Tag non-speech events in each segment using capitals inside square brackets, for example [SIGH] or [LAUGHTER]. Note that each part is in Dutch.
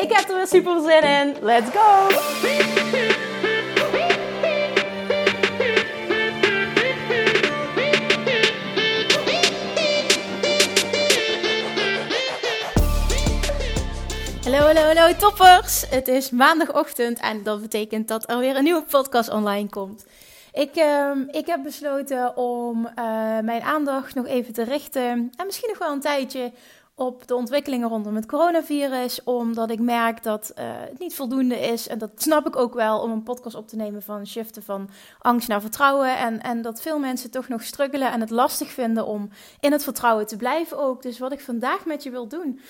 Ik heb er weer super zin in. Let's go! Hallo, hallo, hallo toppers! Het is maandagochtend en dat betekent dat er weer een nieuwe podcast online komt. Ik, uh, ik heb besloten om uh, mijn aandacht nog even te richten en misschien nog wel een tijdje op de ontwikkelingen rondom het coronavirus, omdat ik merk dat uh, het niet voldoende is. En dat snap ik ook wel om een podcast op te nemen van shiften van angst naar vertrouwen. En, en dat veel mensen toch nog struggelen en het lastig vinden om in het vertrouwen te blijven ook. Dus wat ik vandaag met je wil doen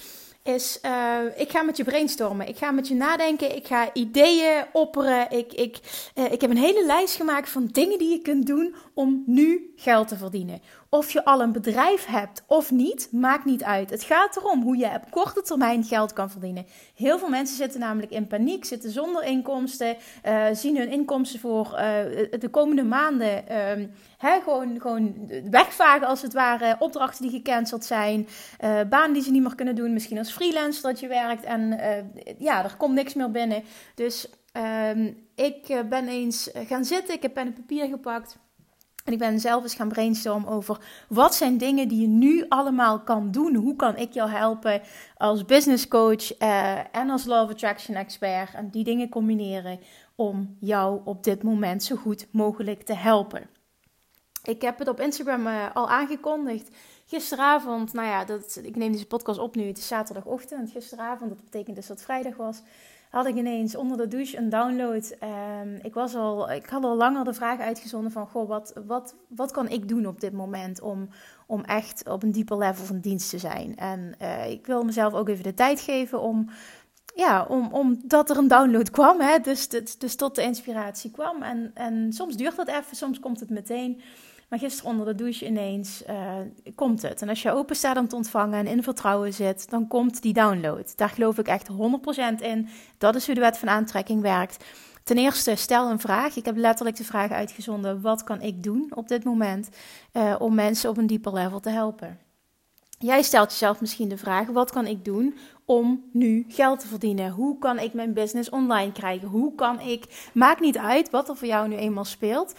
is, uh, ik ga met je brainstormen. Ik ga met je nadenken. Ik ga ideeën opperen. Ik, ik, uh, ik heb een hele lijst gemaakt van dingen die je kunt doen om nu geld te verdienen. Of je al een bedrijf hebt of niet, maakt niet uit. Het gaat erom hoe je op korte termijn geld kan verdienen. Heel veel mensen zitten namelijk in paniek, zitten zonder inkomsten, uh, zien hun inkomsten voor uh, de komende maanden uh, hè, gewoon, gewoon wegvagen als het ware. Opdrachten die gecanceld zijn, uh, banen die ze niet meer kunnen doen, misschien als freelancer dat je werkt en ja, er komt niks meer binnen. Dus ehm, ik ben eens gaan zitten, ik heb pen en papier gepakt. En ik ben zelf eens gaan brainstormen over wat zijn dingen die je nu allemaal kan doen. Hoe kan ik jou helpen als business coach uh, en als of Attraction expert. En die dingen combineren om jou op dit moment zo goed mogelijk te helpen. Ik heb het op Instagram uh, al aangekondigd. Gisteravond, nou ja, dat, ik neem deze podcast op nu. Het is zaterdagochtend. Gisteravond, dat betekent dus dat het vrijdag was had ik ineens onder de douche een download. Um, ik, was al, ik had al langer de vraag uitgezonden van... Goh, wat, wat, wat kan ik doen op dit moment om, om echt op een dieper level van dienst te zijn? En uh, ik wil mezelf ook even de tijd geven om... Ja, om, omdat er een download kwam, hè? Dus, dus, dus tot de inspiratie kwam. En, en soms duurt dat even, soms komt het meteen... Maar gisteren onder de douche ineens uh, komt het. En als je open staat om te ontvangen en in vertrouwen zit, dan komt die download. Daar geloof ik echt 100% in. Dat is hoe de wet van aantrekking werkt. Ten eerste, stel een vraag. Ik heb letterlijk de vraag uitgezonden: wat kan ik doen op dit moment uh, om mensen op een dieper level te helpen? Jij stelt jezelf misschien de vraag: wat kan ik doen om nu geld te verdienen? Hoe kan ik mijn business online krijgen? Hoe kan ik, maakt niet uit wat er voor jou nu eenmaal speelt,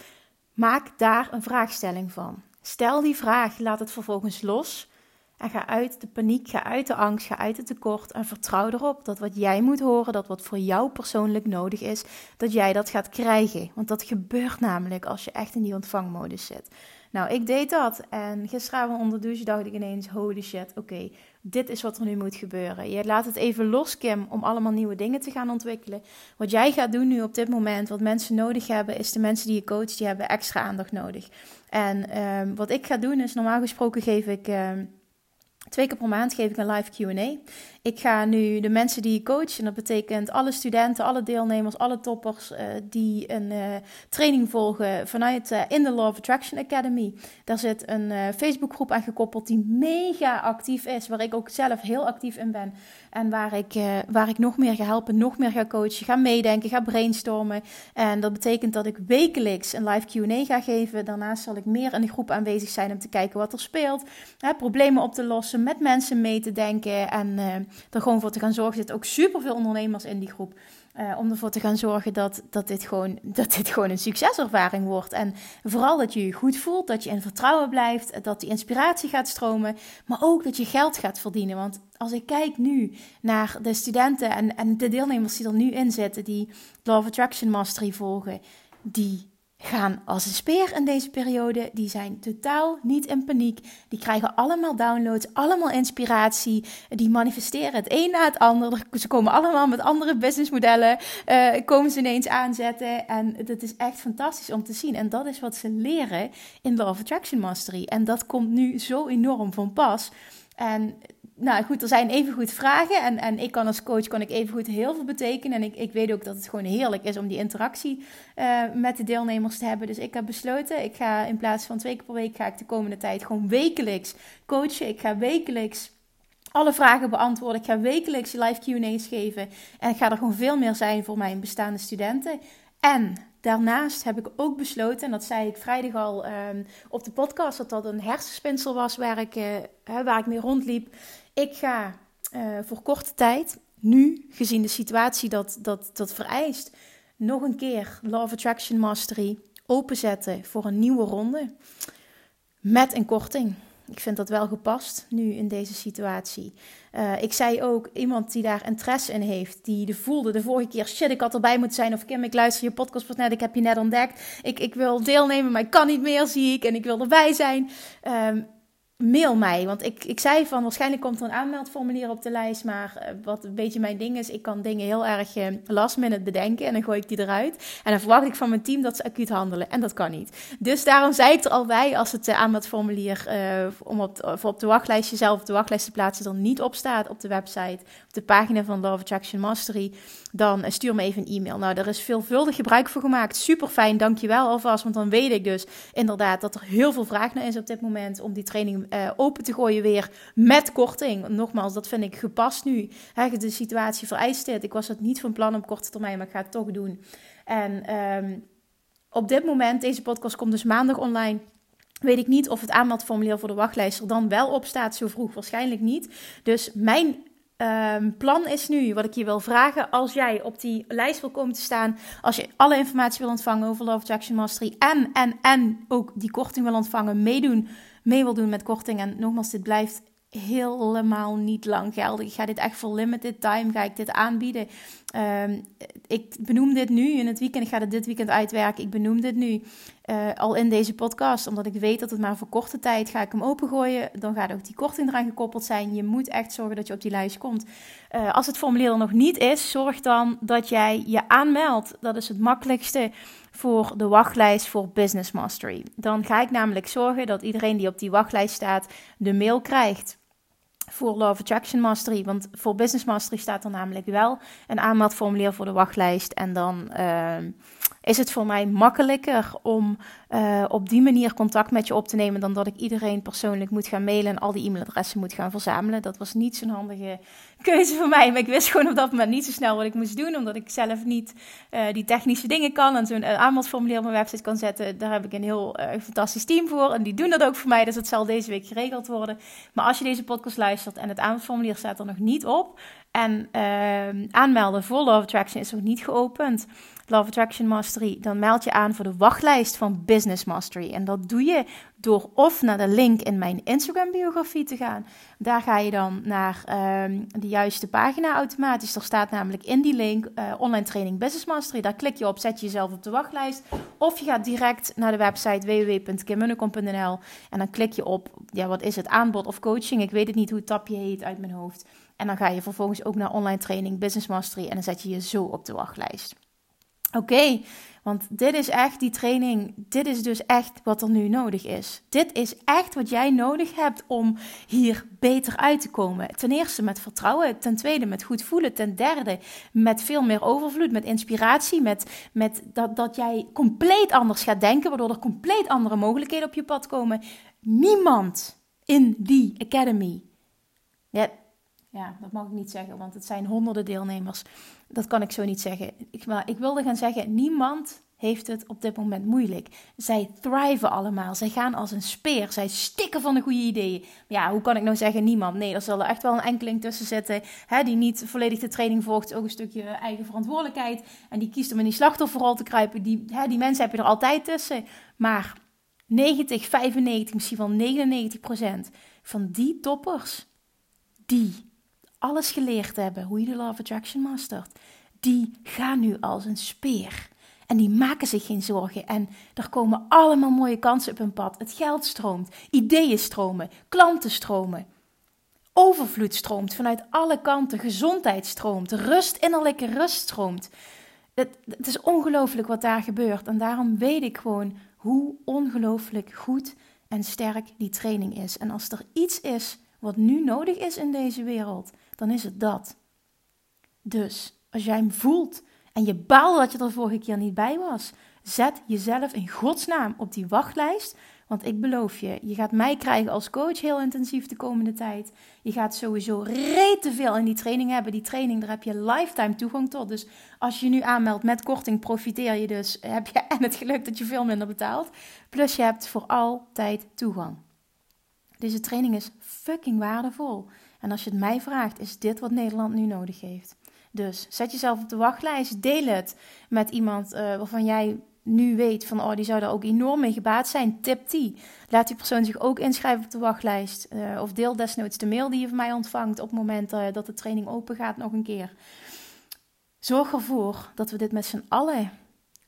Maak daar een vraagstelling van. Stel die vraag, laat het vervolgens los. En ga uit de paniek, ga uit de angst, ga uit het tekort. En vertrouw erop dat wat jij moet horen, dat wat voor jou persoonlijk nodig is, dat jij dat gaat krijgen. Want dat gebeurt namelijk als je echt in die ontvangmodus zit. Nou, ik deed dat. En gisteravond onder de douche dacht ik ineens: holy shit, oké, dit is wat er nu moet gebeuren. Je laat het even los, Kim, om allemaal nieuwe dingen te gaan ontwikkelen. Wat jij gaat doen nu op dit moment, wat mensen nodig hebben, is de mensen die je coacht, die hebben extra aandacht nodig. En um, wat ik ga doen is, normaal gesproken geef ik. Um, Twee keer per maand geef ik een live QA. Ik ga nu de mensen die ik coach, en dat betekent alle studenten, alle deelnemers, alle toppers uh, die een uh, training volgen vanuit uh, in de Law of Attraction Academy. Daar zit een Facebookgroep aan gekoppeld die mega actief is, waar ik ook zelf heel actief in ben. En waar ik, waar ik nog meer ga helpen, nog meer ga coachen, ga meedenken, ga brainstormen. En dat betekent dat ik wekelijks een live QA ga geven. Daarnaast zal ik meer in de groep aanwezig zijn om te kijken wat er speelt, hè, problemen op te lossen, met mensen mee te denken en er gewoon voor te gaan zorgen. Er zitten ook superveel ondernemers in die groep. Uh, om ervoor te gaan zorgen dat, dat, dit gewoon, dat dit gewoon een succeservaring wordt. En vooral dat je je goed voelt, dat je in vertrouwen blijft, dat die inspiratie gaat stromen, maar ook dat je geld gaat verdienen. Want als ik kijk nu naar de studenten en, en de deelnemers die er nu in zitten, die Law of Attraction Mastery volgen, die gaan als een speer in deze periode. Die zijn totaal niet in paniek. Die krijgen allemaal downloads, allemaal inspiratie. Die manifesteren het een na het ander. Ze komen allemaal met andere businessmodellen. Uh, komen ze ineens aanzetten. En dat is echt fantastisch om te zien. En dat is wat ze leren in Law of Attraction Mastery. En dat komt nu zo enorm van pas. En nou goed, er zijn evengoed vragen. En, en ik kan als coach kan ik evengoed heel veel betekenen. En ik, ik weet ook dat het gewoon heerlijk is om die interactie uh, met de deelnemers te hebben. Dus ik heb besloten, ik ga in plaats van twee keer per week, ga ik de komende tijd gewoon wekelijks coachen. Ik ga wekelijks alle vragen beantwoorden. Ik ga wekelijks live Q&A's geven. En ik ga er gewoon veel meer zijn voor mijn bestaande studenten. En daarnaast heb ik ook besloten, en dat zei ik vrijdag al um, op de podcast, dat dat een hersenspinsel was waar ik, uh, waar ik mee rondliep. Ik ga uh, voor korte tijd, nu gezien de situatie dat, dat, dat vereist, nog een keer Law of Attraction Mastery openzetten voor een nieuwe ronde. Met een korting. Ik vind dat wel gepast nu in deze situatie. Uh, ik zei ook, iemand die daar interesse in heeft, die de voelde de vorige keer, shit, ik had erbij moeten zijn. Of Kim, ik luister je podcast pas net, ik heb je net ontdekt. Ik, ik wil deelnemen, maar ik kan niet meer, zie ik. En ik wil erbij zijn. Um, mail mij. Want ik, ik zei van waarschijnlijk komt er een aanmeldformulier op de lijst. Maar uh, wat een beetje mijn ding is, ik kan dingen heel erg uh, last minute bedenken. En dan gooi ik die eruit. En dan verwacht ik van mijn team dat ze acuut handelen. En dat kan niet. Dus daarom zei ik er al bij, als het uh, aanmeldformulier om op, voor op de wachtlijst jezelf op de wachtlijst te plaatsen er niet op staat op de website, de pagina van Love Attraction Mastery, dan stuur me even een e-mail. Nou, daar is veelvuldig gebruik voor gemaakt. Super fijn, dankjewel alvast. Want dan weet ik dus inderdaad dat er heel veel vraag naar is op dit moment om die training uh, open te gooien weer met korting. Nogmaals, dat vind ik gepast nu. He, de situatie vereist dit. Ik was het niet van plan op korte termijn, maar ik ga het toch doen. En um, op dit moment, deze podcast komt dus maandag online. Weet ik niet of het aanmeldformulier voor de wachtlijst er dan wel op staat zo vroeg. Waarschijnlijk niet. Dus mijn Um, plan is nu, wat ik je wil vragen, als jij op die lijst wil komen te staan, als je alle informatie wil ontvangen over Love Jackson Mastery en, en, en ook die korting wil ontvangen, meedoen mee wil doen met korting. En nogmaals, dit blijft helemaal niet lang geldig. Ik ga dit echt voor limited time ga ik dit aanbieden. Um, ik benoem dit nu in het weekend. Ik ga het dit weekend uitwerken. Ik benoem dit nu uh, al in deze podcast. Omdat ik weet dat het maar voor korte tijd ga ik hem opengooien. Dan gaat ook die korting eraan gekoppeld zijn. Je moet echt zorgen dat je op die lijst komt. Uh, als het formulier er nog niet is, zorg dan dat jij je aanmeldt. Dat is het makkelijkste voor de wachtlijst voor Business Mastery. Dan ga ik namelijk zorgen dat iedereen die op die wachtlijst staat de mail krijgt voor Law of Attraction Mastery. Want voor Business Mastery staat er namelijk wel een aanmeldformulier voor de wachtlijst. En dan uh, is het voor mij makkelijker om uh, op die manier contact met je op te nemen dan dat ik iedereen persoonlijk moet gaan mailen en al die e-mailadressen moet gaan verzamelen. Dat was niet zo'n handige keuze voor mij. Maar ik wist gewoon op dat moment niet zo snel wat ik moest doen, omdat ik zelf niet uh, die technische dingen kan en zo'n uh, aanmeldformulier op mijn website kan zetten. Daar heb ik een heel fantastisch team voor en die doen dat ook voor mij. Dus het zal deze week geregeld worden. Maar als je deze podcast luistert en het aanmeldformulier staat er nog niet op, en uh, aanmelden voor Love Attraction is nog niet geopend. Love Attraction Mastery. Dan meld je aan voor de wachtlijst van Business Mastery. En dat doe je door of naar de link in mijn Instagram biografie te gaan. Daar ga je dan naar um, de juiste pagina automatisch. Er staat namelijk in die link uh, online training Business Mastery. Daar klik je op, zet je jezelf op de wachtlijst. Of je gaat direct naar de website www.kimmunnekom.nl en dan klik je op, ja wat is het, aanbod of coaching. Ik weet het niet hoe het tapje heet uit mijn hoofd. En dan ga je vervolgens ook naar online training Business Mastery en dan zet je je zo op de wachtlijst. Oké, want dit is echt die training. Dit is dus echt wat er nu nodig is. Dit is echt wat jij nodig hebt om hier beter uit te komen. Ten eerste met vertrouwen. Ten tweede met goed voelen. Ten derde met veel meer overvloed. Met inspiratie. Met, met dat, dat jij compleet anders gaat denken. Waardoor er compleet andere mogelijkheden op je pad komen. Niemand in die academy. Ja, ja, dat mag ik niet zeggen, want het zijn honderden deelnemers. Dat kan ik zo niet zeggen. Ik, maar ik wilde gaan zeggen, niemand heeft het op dit moment moeilijk. Zij thriven allemaal. Zij gaan als een speer. Zij stikken van de goede ideeën. Ja, hoe kan ik nou zeggen niemand? Nee, er zal er echt wel een enkeling tussen zitten hè, die niet volledig de training volgt. Ook een stukje eigen verantwoordelijkheid. En die kiest om in die slachtofferrol te kruipen. Die, hè, die mensen heb je er altijd tussen. Maar 90, 95, misschien wel 99 procent van die toppers, die alles geleerd hebben hoe je de Law of Attraction mastert, die gaan nu als een speer. En die maken zich geen zorgen. En er komen allemaal mooie kansen op hun pad. Het geld stroomt, ideeën stromen, klanten stromen. Overvloed stroomt vanuit alle kanten, gezondheid stroomt, rust, innerlijke rust stroomt. Het, het is ongelooflijk wat daar gebeurt. En daarom weet ik gewoon hoe ongelooflijk goed en sterk die training is. En als er iets is wat nu nodig is in deze wereld, dan is het dat. Dus als jij hem voelt en je baalt dat je er vorige keer niet bij was, zet jezelf in godsnaam op die wachtlijst. Want ik beloof je, je gaat mij krijgen als coach heel intensief de komende tijd. Je gaat sowieso rete veel in die training hebben. Die training, daar heb je lifetime toegang tot. Dus als je nu aanmeldt met korting, profiteer je dus. [LAUGHS] Heb je en het geluk dat je veel minder betaalt. Plus je hebt voor altijd toegang. Deze training is fucking waardevol. En als je het mij vraagt, is dit wat Nederland nu nodig heeft. Dus zet jezelf op de wachtlijst. Deel het met iemand uh, waarvan jij nu weet van oh, die zou daar ook enorm mee gebaat zijn. Tip die. Laat die persoon zich ook inschrijven op de wachtlijst. Uh, of deel desnoods de mail die je van mij ontvangt op het moment uh, dat de training open gaat nog een keer. Zorg ervoor dat we dit met z'n allen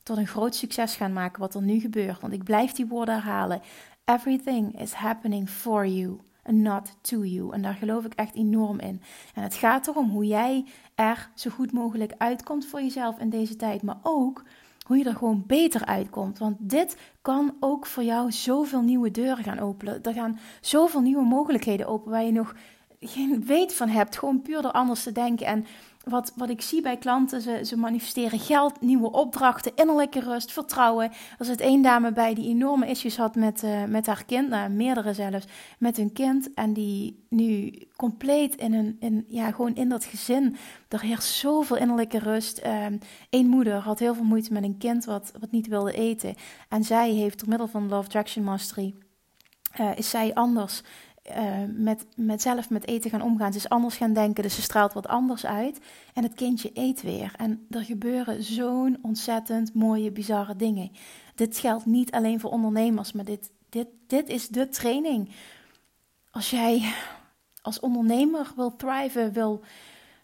tot een groot succes gaan maken wat er nu gebeurt. Want ik blijf die woorden herhalen. Everything is happening for you not to you. En daar geloof ik echt enorm in. En het gaat erom hoe jij er zo goed mogelijk uitkomt voor jezelf in deze tijd, maar ook hoe je er gewoon beter uitkomt. Want dit kan ook voor jou zoveel nieuwe deuren gaan openen. Er gaan zoveel nieuwe mogelijkheden open waar je nog geen weet van hebt. Gewoon puur door anders te denken. En wat, wat ik zie bij klanten, ze, ze manifesteren geld, nieuwe opdrachten, innerlijke rust, vertrouwen. Er zit één dame bij die enorme issues had met, uh, met haar kind, nou, meerdere zelfs, met hun kind. En die nu compleet in, een, in, ja, gewoon in dat gezin, er heerst zoveel innerlijke rust. Eén ehm, moeder had heel veel moeite met een kind wat, wat niet wilde eten. En zij heeft door middel van Love Traction Mastery, uh, is zij anders uh, met, met zelf met eten gaan omgaan. Ze is anders gaan denken, dus ze straalt wat anders uit. En het kindje eet weer. En er gebeuren zo'n ontzettend mooie, bizarre dingen. Dit geldt niet alleen voor ondernemers, maar dit, dit, dit is de training. Als jij als ondernemer wil thriven, wil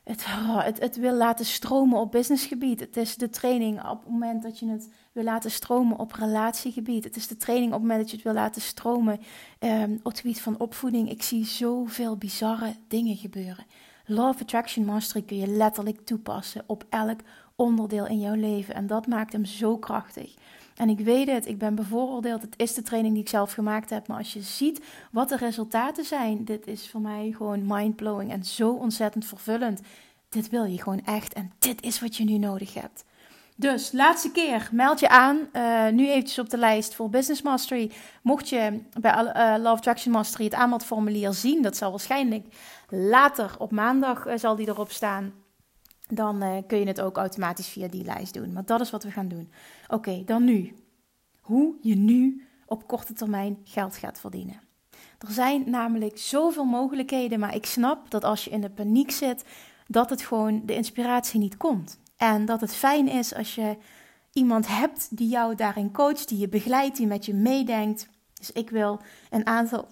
het, [LAUGHS] het, het wil laten stromen op businessgebied. Het is de training op het moment dat je het wil laten stromen op relatiegebied. Het is de training op het moment dat je het wil laten stromen um, op het gebied van opvoeding. Ik zie zoveel bizarre dingen gebeuren. Law of Attraction Mastery kun je letterlijk toepassen op elk onderdeel in jouw leven. En dat maakt hem zo krachtig. En ik weet het, ik ben bevooroordeeld. Het is de training die ik zelf gemaakt heb. Maar als je ziet wat de resultaten zijn, dit is voor mij gewoon mindblowing en zo ontzettend vervullend. Dit wil je gewoon echt en dit is wat je nu nodig hebt. Dus laatste keer, meld je aan. Uh, nu eventjes op de lijst voor Business Mastery. Mocht je bij Love Traction Mastery het aanmeldformulier zien, dat zal waarschijnlijk later op maandag uh, zal die erop staan. Dan kun je het ook automatisch via die lijst doen. Maar dat is wat we gaan doen. Oké, dan nu. Hoe je nu op korte termijn geld gaat verdienen. Er zijn namelijk zoveel mogelijkheden, maar ik snap dat als je in de paniek zit, dat het gewoon de inspiratie niet komt. En dat het fijn is als je iemand hebt die jou daarin coacht, die je begeleidt, die met je meedenkt. Dus ik wil een aantal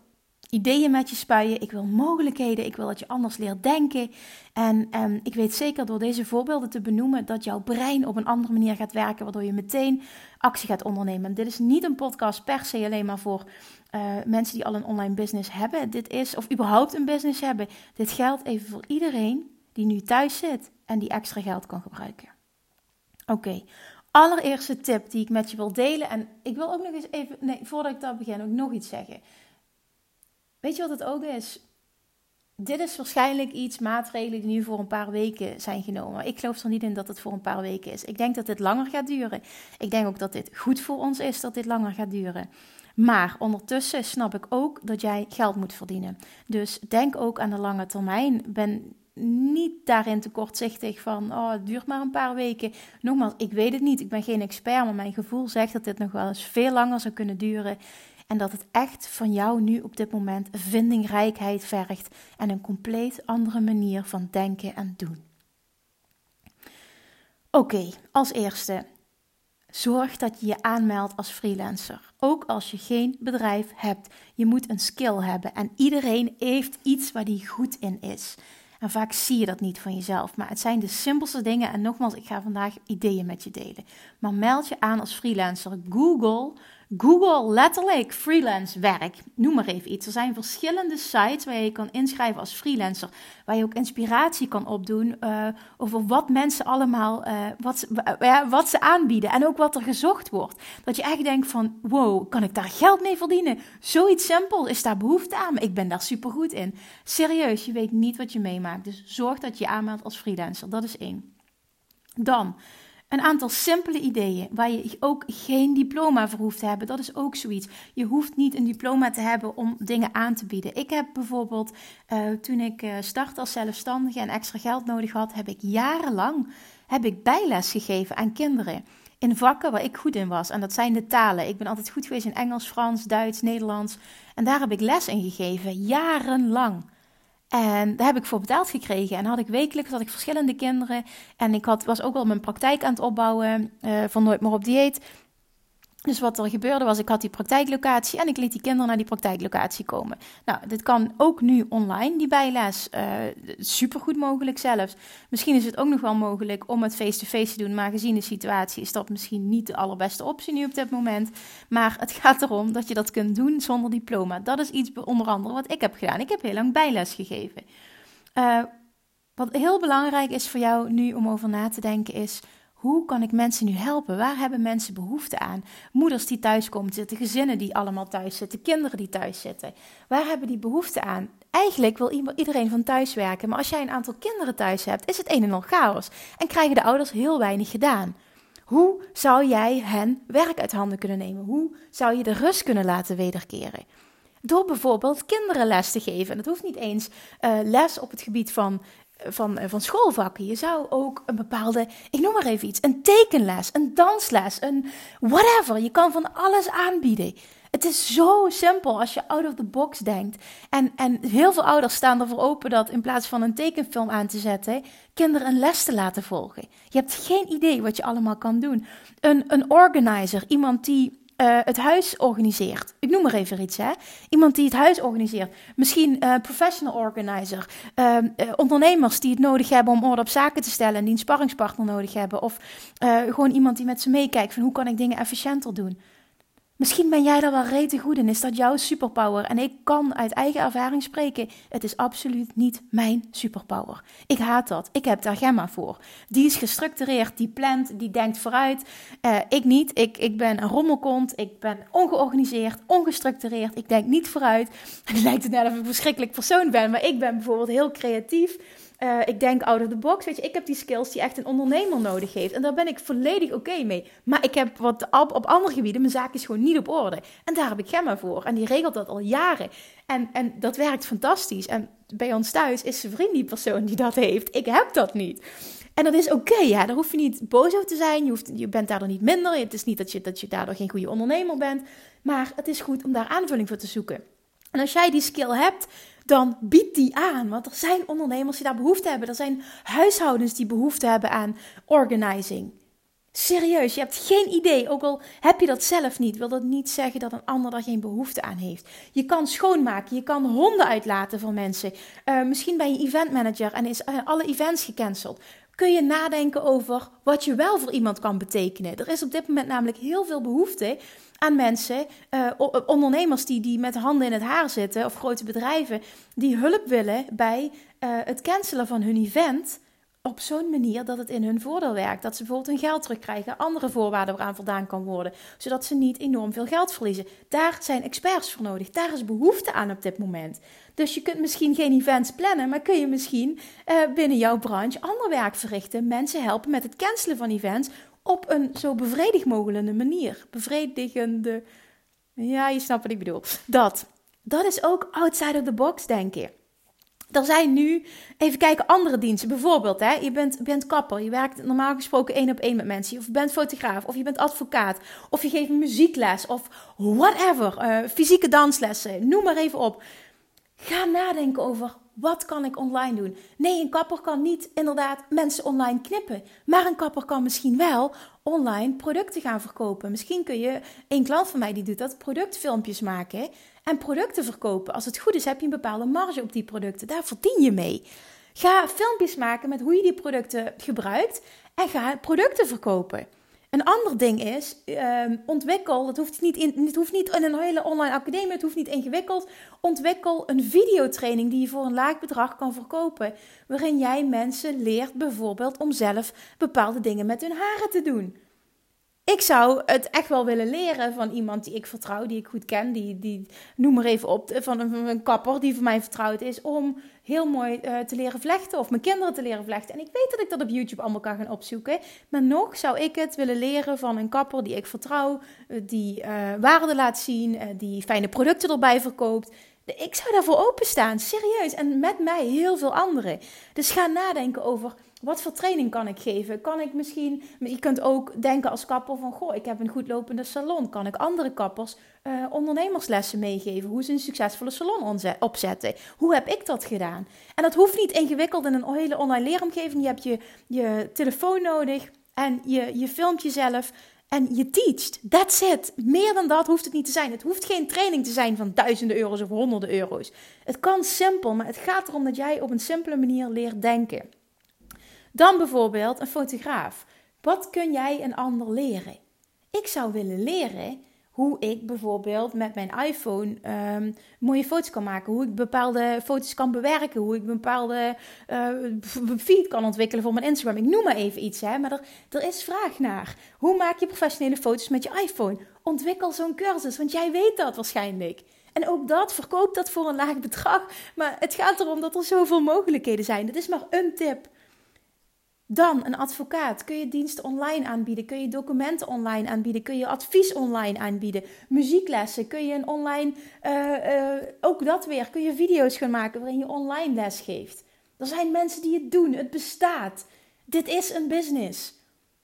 ideeën met je spuien. Ik wil mogelijkheden. Ik wil dat je anders leert denken. En um, ik weet zeker door deze voorbeelden te benoemen dat jouw brein op een andere manier gaat werken, waardoor je meteen actie gaat ondernemen. Dit is niet een podcast per se alleen maar voor uh, mensen die al een online business hebben. Dit is, of überhaupt een business hebben. Dit geldt even voor iedereen die nu thuis zit en die extra geld kan gebruiken. Oké, allereerste tip die ik met je wil delen. En ik wil ook nog eens even, nee, voordat ik dat begin, ook nog iets zeggen. Weet je wat het ook is? Dit is waarschijnlijk iets, maatregelen die nu voor een paar weken zijn genomen. Ik geloof er niet in dat het voor een paar weken is. Ik denk dat dit langer gaat duren. Ik denk ook dat dit goed voor ons is dat dit langer gaat duren. Maar ondertussen snap ik ook dat jij geld moet verdienen. Dus denk ook aan de lange termijn. Ben niet daarin te kortzichtig van, oh, het duurt maar een paar weken. Nogmaals, ik weet het niet, ik ben geen expert, maar mijn gevoel zegt dat dit nog wel eens veel langer zou kunnen duren. En dat het echt van jou nu op dit moment vindingrijkheid vergt en een compleet andere manier van denken en doen. Oké, als eerste, zorg dat je je aanmeldt als freelancer. Ook als je geen bedrijf hebt. Je moet een skill hebben en iedereen heeft iets waar die goed in is. En vaak zie je dat niet van jezelf. Maar het zijn de simpelste dingen. En nogmaals, ik ga vandaag ideeën met je delen. Maar meld je aan als freelancer. Google Google letterlijk freelance werk. Noem maar even iets. Er zijn verschillende sites waar je kan inschrijven als freelancer. Waar je ook inspiratie kan opdoen uh, over wat mensen allemaal, uh, wat, wat ze aanbieden. En ook wat er gezocht wordt. Dat je echt denkt van, wow, kan ik daar geld mee verdienen? Zoiets simpel, is daar behoefte aan? Ik ben daar super goed in. Serieus, je weet niet wat je meemaakt. Dus zorg dat je je aanmeldt als freelancer. Dat is één. Dan een aantal simpele ideeën waar je ook geen diploma voor hoeft te hebben. Dat is ook zoiets. Je hoeft niet een diploma te hebben om dingen aan te bieden. Ik heb bijvoorbeeld, uh, toen ik uh, startte als zelfstandige en extra geld nodig had, heb ik jarenlang heb ik bijles gegeven aan kinderen. In vakken waar ik goed in was. En dat zijn de talen. Ik ben altijd goed geweest in Engels, Frans, Duits, Nederlands. En daar heb ik les in gegeven, jarenlang. En daar heb ik voor betaald gekregen. En had ik wekelijks had ik verschillende kinderen. En ik had, was ook al mijn praktijk aan het opbouwen uh, van Nooit meer op dieet. Dus wat er gebeurde was, ik had die praktijklocatie en ik liet die kinderen naar die praktijklocatie komen. Nou, dit kan ook nu online, die bijles. Uh, eh, Super goed mogelijk zelfs. Misschien is het ook nog wel mogelijk om het face-to-face te doen, maar gezien de situatie is dat misschien niet de allerbeste optie nu op dit moment. Maar het gaat erom dat je dat kunt doen zonder diploma. Dat is iets onder andere wat ik heb gedaan. Ik heb heel lang bijles gegeven. Uh, wat heel belangrijk is voor jou nu om over na te denken is hoe kan ik mensen nu helpen? Waar hebben mensen behoefte aan? Moeders die thuis komen zitten, gezinnen die allemaal thuis zitten, kinderen die thuis zitten. Waar hebben die behoefte aan? Eigenlijk wil iedereen van thuis werken, maar als jij een aantal kinderen thuis hebt, is het een en al chaos en krijgen de ouders heel weinig gedaan. Hoe zou jij hen werk uit handen kunnen nemen? Hoe zou je de rust kunnen laten wederkeren? Door bijvoorbeeld kinderen les te geven. En dat hoeft niet eens uh, les op het gebied van van, eh, van schoolvakken. Je zou ook een bepaalde, ik noem maar even iets, een tekenles, een dansles, een whatever. Je kan van alles aanbieden. Het is zo simpel als je out of the box denkt. En, en heel veel ouders staan ervoor open dat in plaats van een tekenfilm aan te zetten, kinderen een les te laten volgen. Je hebt geen idee wat je allemaal kan doen. Een, een organizer, iemand die uh, het huis organiseert. Ik noem maar even iets, hè. Iemand die het huis organiseert. Misschien uh, professional organizer. Uh, ondernemers die het nodig hebben om orde op zaken te stellen en die een sparringspartner nodig hebben. Of gewoon iemand die met ze meekijkt van hoe kan ik dingen efficiënter doen. Misschien ben jij daar wel rete goed in. Is dat jouw superpower? En ik kan uit eigen ervaring spreken. Het is absoluut niet mijn superpower. Ik haat dat. Ik heb daar Gemma voor. Die is gestructureerd, die plant, die denkt vooruit. Uh, ik niet. Ik, ik ben een rommelkont. Ik ben ongeorganiseerd, ongestructureerd. Ik denk niet vooruit. [LAUGHS] Het lijkt het net of ik een verschrikkelijk persoon ben. Maar ik ben bijvoorbeeld heel creatief. Uh, ik denk out of the box. Weet je, ik heb die skills die echt een ondernemer nodig heeft. En daar ben ik volledig oké mee. Maar ik heb wat op, op andere gebieden, mijn zaak is gewoon niet op orde. En daar heb ik Gemma voor. En die regelt dat al jaren. En, en dat werkt fantastisch. En bij ons thuis is zijn vriend die persoon die dat heeft. Ik heb dat niet. En dat is oké, ja. Daar hoef je niet boos over te zijn. Je, hoeft, je bent daardoor niet minder. Het is niet dat je, dat je daardoor geen goede ondernemer bent. Maar het is goed om daar aanvulling voor te zoeken. En als jij die skill hebt, dan bied die aan. Want er zijn ondernemers die daar behoefte hebben. Er zijn huishoudens die behoefte hebben aan organizing. Serieus, je hebt geen idee. Ook al heb je dat zelf niet, wil dat niet zeggen dat een ander daar geen behoefte aan heeft. Je kan schoonmaken, je kan honden uitlaten voor mensen. Uh, misschien ben je eventmanager en is uh, alle events gecanceld. Kun je nadenken over wat je wel voor iemand kan betekenen. Er is op dit moment namelijk heel veel behoefte aan mensen, uh, ondernemers die, die met handen in het haar zitten, of grote bedrijven, die hulp willen bij uh, het cancelen van hun event op zo'n manier dat het in hun voordeel werkt. Dat ze bijvoorbeeld hun geld terugkrijgen, andere voorwaarden waaraan voldaan kan worden, zodat ze niet enorm veel geld verliezen. Daar zijn experts voor nodig. Daar is behoefte aan op dit moment. Dus je kunt misschien geen events plannen, maar kun je misschien uh, binnen jouw branche ander werk verrichten. Mensen helpen met het cancelen van events op een zo bevredigend mogelijke manier. Bevredigende. Ja, je snapt wat ik bedoel. Dat. Dat is ook outside of the box denken. Er zijn nu, even kijken, andere diensten. Bijvoorbeeld, hè, je bent, bent kapper, je werkt normaal gesproken één op één met mensen. Of je bent fotograaf, of je bent advocaat. Of je geeft muziekles, of whatever. Uh, fysieke danslessen, noem maar even op. Ga nadenken over wat kan ik online doen? Nee, een kapper kan niet inderdaad mensen online knippen. Maar een kapper kan misschien wel online producten gaan verkopen. Misschien kun je, een klant van mij die doet dat, productfilmpjes maken en producten verkopen. Als het goed is, heb je een bepaalde marge op die producten. Daar verdien je mee. Ga filmpjes maken met hoe je die producten gebruikt en ga producten verkopen. Een ander ding is, uh, ontwikkel, dat hoeft niet, in, het hoeft niet in een hele online academie, het hoeft niet ingewikkeld. Ontwikkel een videotraining die je voor een laag bedrag kan verkopen. Waarin jij mensen leert bijvoorbeeld om zelf bepaalde dingen met hun haren te doen ik zou het echt wel willen leren van iemand die ik vertrouw, die ik goed ken. Die, die noem maar even op, van een, een kapper die voor mij vertrouwd is. Om heel mooi uh, te leren vlechten of mijn kinderen te leren vlechten. En ik weet dat ik dat op YouTube allemaal kan gaan opzoeken. Maar nog zou ik het willen leren van een kapper die ik vertrouw. Uh, die uh, waarde laat zien, die fijne producten erbij verkoopt. Ik zou daarvoor openstaan, serieus. En met mij heel veel anderen. Dus ga nadenken over wat voor training kan ik geven? Kan ik misschien, je kunt ook denken als kapper van, goh, ik heb een goed lopende salon. Kan ik andere kappers uh, ondernemerslessen meegeven? Hoe ze een succesvolle salon opzetten? Hoe heb ik dat gedaan? En dat hoeft niet ingewikkeld in een hele online leeromgeving. Je hebt je, je telefoon nodig en je, je filmt jezelf en je teacht. That's it. Meer dan dat hoeft het niet te zijn. Het hoeft geen training te zijn van duizenden euro's of honderden euro's. Het kan simpel, maar het gaat erom dat jij op een simpele manier leert denken. Dan bijvoorbeeld een fotograaf. Wat kun jij een ander leren? Ik zou willen leren hoe ik bijvoorbeeld met mijn iPhone um, mooie foto's kan maken. Hoe ik bepaalde foto's kan bewerken. Hoe ik bepaalde uh, feed kan ontwikkelen voor mijn Instagram. Ik noem maar even iets, hè. Maar er, er is vraag naar. Hoe maak je professionele foto's met je iPhone? Ontwikkel zo'n cursus, want jij weet dat waarschijnlijk. En ook dat, verkoop dat voor een laag bedrag. Maar het gaat erom dat er zoveel mogelijkheden zijn. Dit is maar een tip. Dan een advocaat. Kun je diensten online aanbieden? Kun je documenten online aanbieden? Kun je advies online aanbieden? Muzieklessen? Kun je een online, uh, uh, ook dat weer, kun je video's gaan maken waarin je online les geeft? Er zijn mensen die het doen. Het bestaat. Dit is een business.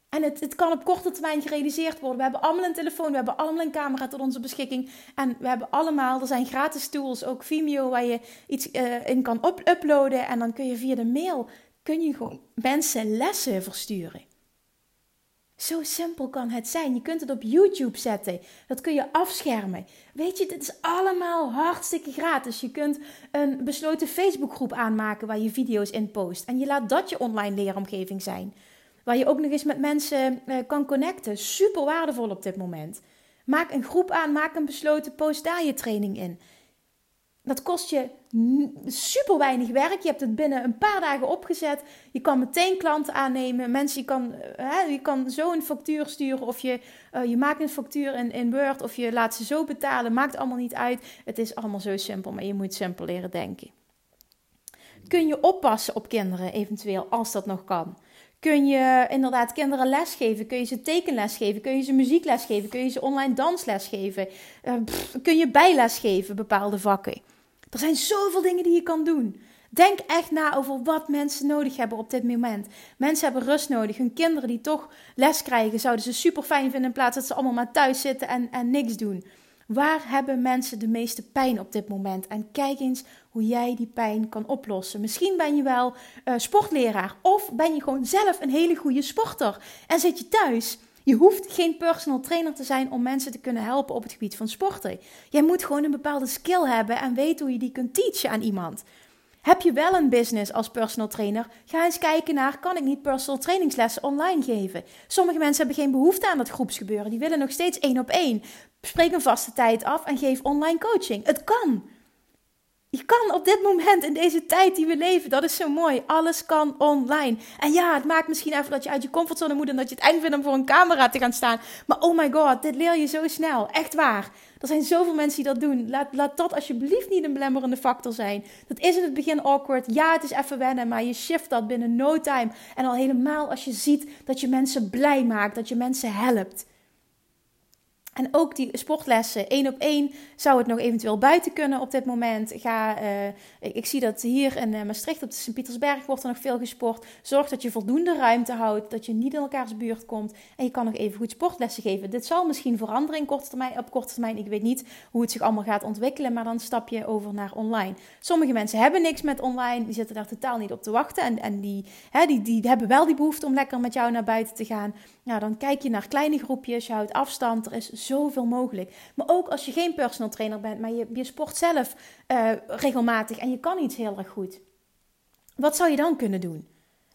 En het, het kan op korte termijn gerealiseerd worden. We hebben allemaal een telefoon, we hebben allemaal een camera tot onze beschikking. En we hebben allemaal, er zijn gratis tools, ook Vimeo, waar je iets uh, in kan uploaden. En dan kun je via de mail kun je gewoon mensen lessen versturen. Zo simpel kan het zijn. Je kunt het op YouTube zetten. Dat kun je afschermen. Weet je, dit is allemaal hartstikke gratis. Je kunt een besloten Facebookgroep aanmaken waar je video's in post. En je laat dat je online leeromgeving zijn. Waar je ook nog eens met mensen eh, kan connecten. Super waardevol op dit moment. Maak een groep aan, maak een besloten post daar je training in. Dat kost je super weinig werk. Je hebt het binnen een paar dagen opgezet. Je kan meteen klanten aannemen. Mensen, je kan, eh, hè, je kan zo een factuur sturen. Of je, uh, je maakt een factuur in, in Word. Of je laat ze zo betalen. Maakt allemaal niet uit. Het is allemaal zo simpel. Maar je moet simpel leren denken. Kun je oppassen op kinderen eventueel, als dat nog kan? Kun je inderdaad kinderen lesgeven? Kun je ze tekenles geven? Kun je ze muziekles geven? Kun je ze online dansles geven? Kun je bijles geven, bepaalde vakken? Er zijn zoveel dingen die je kan doen. Denk echt na over wat mensen nodig hebben op dit moment. Mensen hebben rust nodig. Hun kinderen die toch les krijgen, zouden ze super fijn vinden in plaats dat ze allemaal maar thuis zitten en, en niks doen. Waar hebben mensen de meeste pijn op dit moment? En kijk eens hoe jij die pijn kan oplossen. Misschien ben je wel uh, sportleraar of ben je gewoon zelf een hele goede sporter en zit je thuis je hoeft geen personal trainer te zijn om mensen te kunnen helpen op het gebied van sporten. Jij moet gewoon een bepaalde skill hebben en weten hoe je die kunt teachen aan iemand. Heb je wel een business als personal trainer? Ga eens kijken naar, kan ik niet personal trainingslessen online geven? Sommige mensen hebben geen behoefte aan dat groepsgebeuren. Die willen nog steeds één op één. Spreek een vaste tijd af en geef online coaching. Het kan. Je kan op dit moment, in deze tijd die we leven, dat is zo mooi. Alles kan online. En ja, het maakt misschien even dat je uit je comfortzone moet en dat je het eng vindt om voor een camera te gaan staan. Maar oh my god, dit leer je zo snel. Echt waar. Er zijn zoveel mensen die dat doen. Laat, laat dat alsjeblieft niet een belemmerende factor zijn. Dat is in het begin awkward. Ja, het is even wennen, maar je shift dat binnen no time. En al helemaal als je ziet dat je mensen blij maakt, dat je mensen helpt. En ook die sportlessen, één op één, zou het nog eventueel buiten kunnen op dit moment. Ga, uh, ik, zie dat hier in uh, Maastricht op de Sint-Pietersberg wordt er nog veel gesport. Zorg dat je voldoende ruimte houdt, dat je niet in elkaars buurt komt. En je kan nog even goed sportlessen geven. Dit zal misschien veranderen in termijn, op korte termijn. Ik weet niet hoe het zich allemaal gaat ontwikkelen, maar dan stap je over naar online. Sommige mensen hebben niks met online, die zitten daar totaal niet op te wachten. En, en die, hè, die, die hebben wel die behoefte om lekker met jou naar buiten te gaan. Nou, dan kijk je naar kleine groepjes, je houdt afstand. Er is zoveel mogelijk. Maar ook als je geen personal trainer bent, maar je, je sport zelf uh, regelmatig en je kan iets heel erg goed. Wat zou je dan kunnen doen?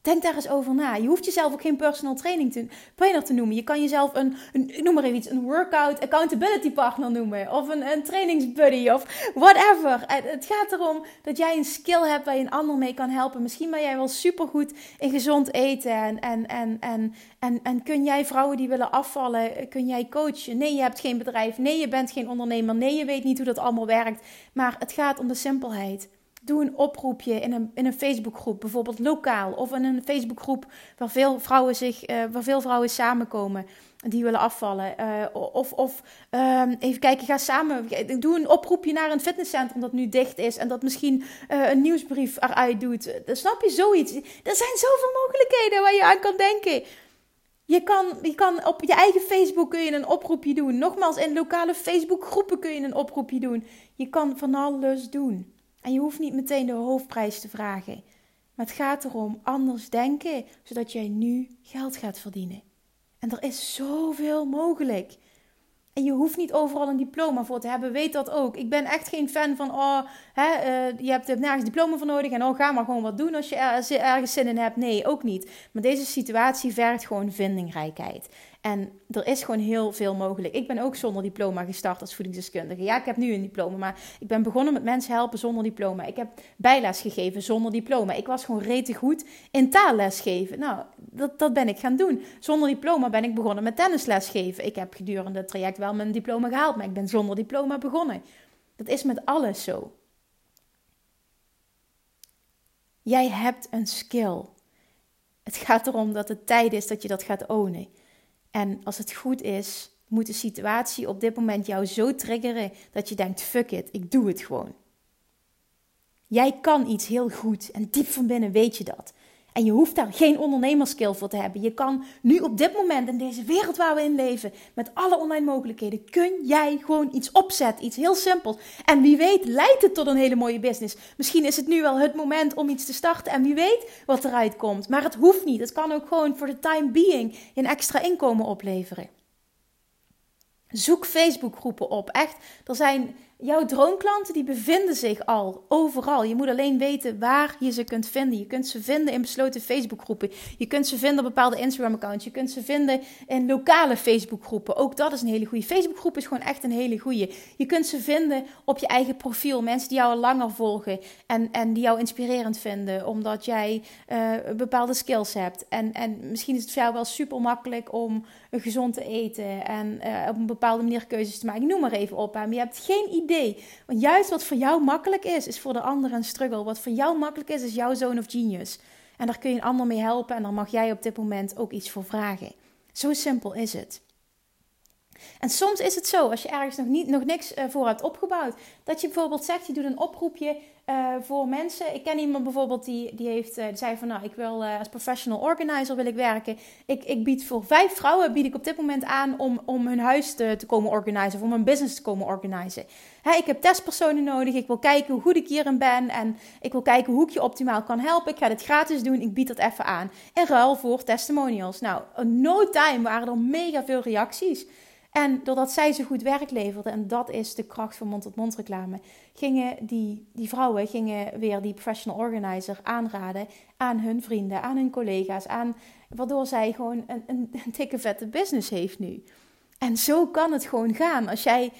Denk daar eens over na. Je hoeft jezelf ook geen personal training te, trainer te noemen. Je kan jezelf een, een, noem maar iets, een workout accountability partner noemen. Of een, een trainingsbuddy of whatever. Het gaat erom dat jij een skill hebt waar je een ander mee kan helpen. Misschien ben jij wel supergoed in gezond eten. En, en, en, en, en, en kun jij vrouwen die willen afvallen, kun jij coachen? Nee, je hebt geen bedrijf. Nee, je bent geen ondernemer. Nee, je weet niet hoe dat allemaal werkt. Maar het gaat om de simpelheid. Doe een oproepje in een, in een Facebookgroep, bijvoorbeeld lokaal. Of in een Facebookgroep waar veel vrouwen, zich, uh, waar veel vrouwen samenkomen die willen afvallen. Uh, of of um, even kijken, ga samen. Doe een oproepje naar een fitnesscentrum dat nu dicht is. En dat misschien een nieuwsbrief eruit doet. Dan snap je zoiets. Er zijn zoveel mogelijkheden waar je aan kan denken. Je kan, je kan op je eigen Facebook kun je een oproepje doen. Nogmaals, in lokale Facebookgroepen kun je een oproepje doen. Je kan van alles doen. En je hoeft niet meteen de hoofdprijs te vragen. Maar het gaat erom anders denken, zodat jij nu geld gaat verdienen. En er is zoveel mogelijk. En je hoeft niet overal een diploma voor te hebben. Weet dat ook. Ik ben echt geen fan van, oh, hè, uh, je hebt nergens diploma voor nodig. En oh, ga maar gewoon wat doen als je ergens zin in hebt. Nee, ook niet. Maar deze situatie vergt gewoon vindingrijkheid. En er is gewoon heel veel mogelijk. Ik ben ook zonder diploma gestart als voedingsdeskundige. Ja, ik heb nu een diploma, maar ik ben begonnen met mensen helpen zonder diploma. Ik heb bijles gegeven zonder diploma. Ik was gewoon rete goed in taalles geven. Nou, dat, dat ben ik gaan doen. Zonder diploma ben ik begonnen met tennisles geven. Ik heb gedurende het traject wel mijn diploma gehaald, maar ik ben zonder diploma begonnen. Dat is met alles zo. Jij hebt een skill. Het gaat erom dat het tijd is dat je dat gaat ownen. En als het goed is, moet de situatie op dit moment jou zo triggeren dat je denkt: fuck it, ik doe het gewoon. Jij kan iets heel goed en diep van binnen weet je dat. En je hoeft daar geen ondernemerskill voor te hebben. Je kan nu op dit moment in deze wereld waar we in leven, met alle online mogelijkheden, kun jij gewoon iets opzetten, iets heel simpels. En wie weet leidt het tot een hele mooie business. Misschien is het nu wel het moment om iets te starten en wie weet wat eruit komt. Maar het hoeft niet. Het kan ook gewoon voor de time being een extra inkomen opleveren. Zoek Facebookgroepen op. Echt, er zijn Jouw droomklanten die bevinden zich al overal. Je moet alleen weten waar je ze kunt vinden. Je kunt ze vinden in besloten Facebookgroepen. Je kunt ze vinden op bepaalde Instagram-accounts. Je kunt ze vinden in lokale Facebookgroepen. Ook dat is een hele goede. Facebookgroep is gewoon echt een hele goede. Je kunt ze vinden op je eigen profiel. Mensen die jou al langer volgen en, en die jou inspirerend vinden, omdat jij uh, bepaalde skills hebt. En, en misschien is het voor jou wel super makkelijk om gezond te eten en uh, op een bepaalde manier keuzes te maken. noem maar even op. Maar je hebt geen idee want juist wat voor jou makkelijk is, is voor de ander een struggle. Wat voor jou makkelijk is, is jouw zone of genius. En daar kun je een ander mee helpen en daar mag jij op dit moment ook iets voor vragen. Zo simpel is het. En soms is het zo, als je ergens nog, niet, nog niks uh, voor hebt opgebouwd, dat je bijvoorbeeld zegt, je doet een oproepje uh, voor mensen. Ik ken iemand bijvoorbeeld die, die heeft, die zei van, nou, ik wil als professional organizer wil ik werken. Ik, ik bied voor vijf vrouwen, bied ik op dit moment aan om, om hun huis te, te komen organiseren, of om een business te komen organiseren. Hè, ik heb testpersonen nodig, ik wil kijken hoe goed ik hierin ben en ik wil kijken hoe ik je optimaal kan helpen. Ik ga dit gratis doen, ik bied dat even aan. In ruil voor testimonials. Nou, no time waren er mega veel reacties. En doordat zij zo goed werk leverde, en dat is de kracht van mond-tot-mond reclame, gingen die, die vrouwen gingen weer die professional organizer aanraden aan hun vrienden, aan hun collega's, aan, waardoor zij gewoon een, een, een dikke vette business heeft nu. En zo kan het gewoon gaan. Als jij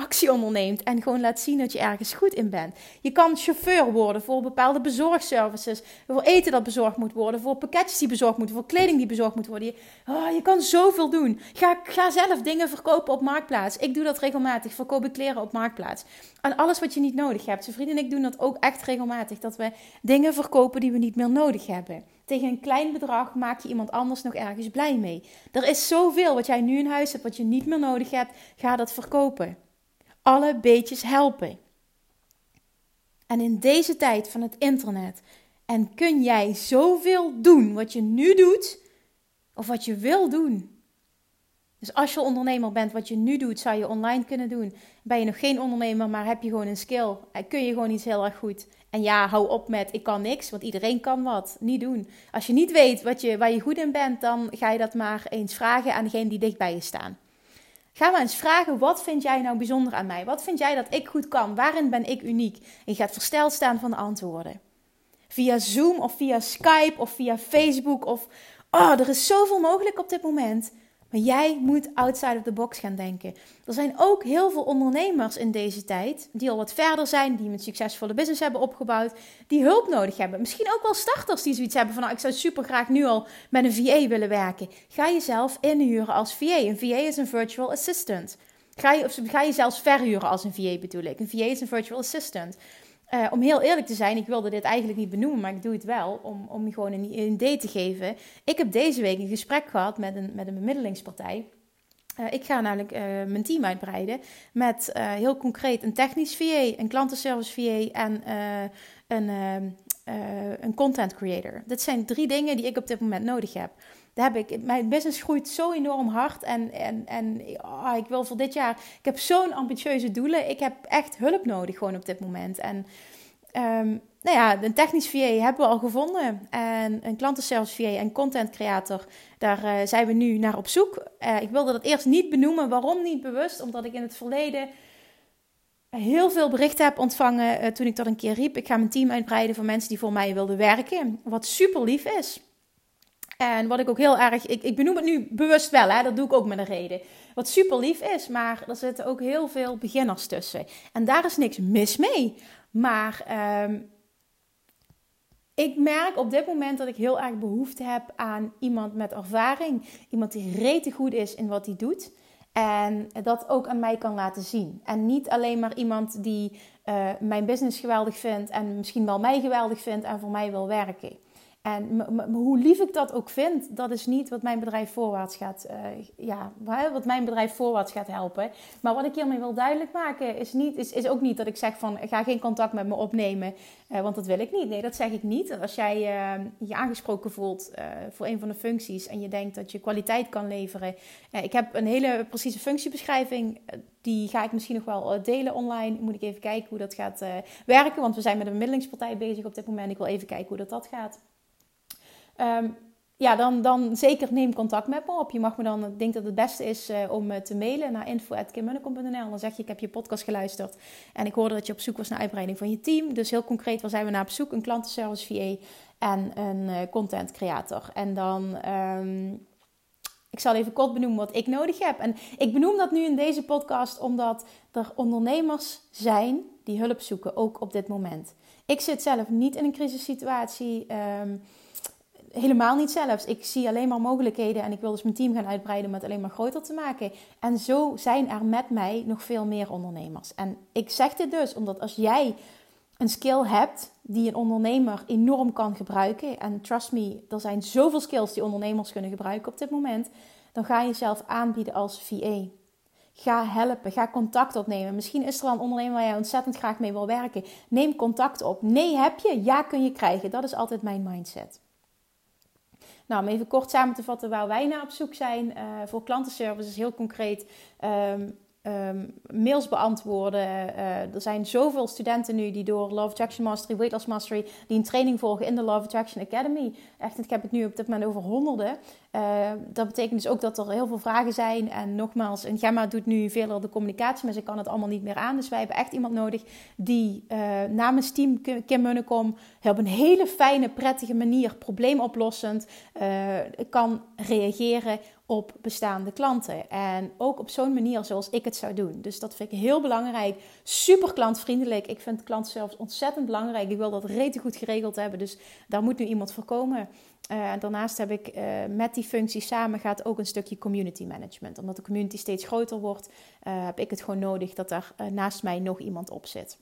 actie onderneemt en gewoon laat zien dat je ergens goed in bent. Je kan chauffeur worden voor bepaalde bezorgservices, voor eten dat bezorgd moet worden, voor pakketjes die bezorgd moeten, voor kleding die bezorgd moet worden. Je, oh, je kan zoveel doen. Ga, ga zelf dingen verkopen op Marktplaats. Ik doe dat regelmatig, verkoop ik kleren op Marktplaats. En alles wat je niet nodig hebt. Zijn vrienden en ik doen dat ook echt regelmatig, dat we dingen verkopen die we niet meer nodig hebben. Tegen een klein bedrag maak je iemand anders nog ergens blij mee. Er is zoveel wat jij nu in huis hebt, wat je niet meer nodig hebt. Ga dat verkopen alle beetjes helpen. En in deze tijd van het internet en kun jij zoveel doen wat je nu doet of wat je wil doen. Dus als je ondernemer bent, wat je nu doet, zou je online kunnen doen. Ben je nog geen ondernemer, maar heb je gewoon een skill, en kun je gewoon iets heel erg goed. En ja, hou op met ik kan niks, want iedereen kan wat. Niet doen. Als je niet weet wat je, waar je goed in bent, dan ga je dat maar eens vragen aan degene die dicht bij je staan. Ga maar eens vragen, wat vind jij nou bijzonder aan mij? Wat vind jij dat ik goed kan? Waarin ben ik uniek? En je gaat versteld staan van de antwoorden. via Zoom of via Skype of via Facebook of oh, er is zoveel mogelijk op dit moment. Maar jij moet outside of the box gaan denken. Er zijn ook heel veel ondernemers in deze tijd die al wat verder zijn, die een succesvolle business hebben opgebouwd, die hulp nodig hebben. Misschien ook wel starters die zoiets hebben van nou, ik zou super graag nu al met een VA willen werken. Ga jezelf inhuren als VA. Een VA is een virtual assistant. Ga je, of ga je zelfs verhuren als een VA bedoel ik. Een VA is een virtual assistant. Uh, om heel eerlijk te zijn, ik wilde dit eigenlijk niet benoemen, maar ik doe het wel om, om je gewoon een, idee te geven. Ik heb deze week een gesprek gehad met een, met een bemiddelingspartij. Uh, ik ga namelijk uh, mijn team uitbreiden met heel concreet een technisch VA, een klantenservice VA en een, een content creator. Dit zijn drie dingen die ik op dit moment nodig heb heb ik. Mijn business groeit zo enorm hard. En, en, en oh, ik wil voor dit jaar. Ik heb zo'n ambitieuze doelen. Ik heb echt hulp nodig gewoon op dit moment. En um, nou ja, een technisch VA hebben we al gevonden. En een klantenservice VA en content creator. Daar uh, zijn we nu naar op zoek. Uh, ik wilde dat eerst niet benoemen. Waarom niet bewust? Omdat ik in het verleden heel veel berichten heb ontvangen uh, toen ik dat een keer riep. Ik ga mijn team uitbreiden van mensen die voor mij wilden werken. Wat super lief is. En wat ik ook heel erg, ik, ik benoem het nu bewust wel, hè, dat doe ik ook met een reden. Wat super lief is, maar er zitten ook heel veel beginners tussen. En daar is niks mis mee. Maar um, ik merk op dit moment dat ik heel erg behoefte heb aan iemand met ervaring. Iemand die rete goed is in wat hij doet. En dat ook aan mij kan laten zien. En niet alleen maar iemand die uh, mijn business geweldig vindt en misschien wel mij geweldig vindt en voor mij wil werken. En hoe lief ik dat ook vind, dat is niet wat mijn bedrijf voorwaarts gaat, uh, ja, wat mijn bedrijf voorwaarts gaat helpen. Maar wat ik hiermee wil duidelijk maken, is, niet, is, is ook niet dat ik zeg van ga geen contact met me opnemen, uh, want dat wil ik niet. Nee, dat zeg ik niet. Als jij uh, je aangesproken voelt voor een van de functies en je denkt dat je kwaliteit kan leveren. ik heb een hele precieze functiebeschrijving, die ga ik misschien nog wel delen online. Moet ik even kijken hoe dat gaat werken, want we zijn met een bemiddelingspartij bezig op dit moment. Ik wil even kijken hoe dat, dat gaat. Um, ja, dan, dan zeker neem contact met me op. Je mag me dan, ik denk dat het beste is uh, om te mailen naar info.kimmunnekom.nl. Dan zeg je, ik heb je podcast geluisterd en ik hoorde dat je op zoek was naar uitbreiding van je team. Dus heel concreet, waar zijn we naar op zoek? Een klantenservice VA en een uh, content creator. En dan, um, ik zal even kort benoemen wat ik nodig heb. En ik benoem dat nu in deze podcast omdat er ondernemers zijn die hulp zoeken, ook op dit moment. Ik zit zelf niet in een crisissituatie. Um, helemaal niet zelfs. Ik zie alleen maar mogelijkheden en ik wil dus mijn team gaan uitbreiden om het alleen maar groter te maken. En zo zijn er met mij nog veel meer ondernemers. En ik zeg dit dus omdat als jij een skill hebt die een ondernemer enorm kan gebruiken, en trust me, er zijn zoveel skills die ondernemers kunnen gebruiken op dit moment, dan ga je jezelf aanbieden als VA. Ga helpen, ga contact opnemen. Misschien is er al een ondernemer waar jij ontzettend graag mee wil werken. Neem contact op. Nee, heb je? Ja, kun je krijgen. Dat is altijd mijn mindset. Nou, om even kort samen te vatten waar wij naar op zoek zijn. Uh, voor klantenservice is heel concreet um, um, mails beantwoorden. Uh, er zijn zoveel studenten nu die door Love Attraction Mastery, Weight Loss Mastery, die een training volgen in de Love Attraction Academy. Echt, ik heb het nu op dit moment over honderden. Uh, dat betekent dus ook dat er heel veel vragen zijn. En nogmaals, en Gemma doet nu veel de communicatie, maar ze kan het allemaal niet meer aan. Dus wij hebben echt iemand nodig die uh, namens team Kim Munnekom op een hele fijne, prettige manier, probleemoplossend, kan reageren op bestaande klanten. En ook op zo'n manier zoals ik het zou doen. Dus dat vind ik heel belangrijk. Super klantvriendelijk. Ik vind klanten zelfs ontzettend belangrijk. Ik wil dat rete goed geregeld hebben. Dus daar moet nu iemand voor komen. Uh, daarnaast heb ik uh, met die functie samen gaat ook een stukje community management. Omdat de community steeds groter wordt, heb ik het gewoon nodig dat daar naast mij nog iemand op zit.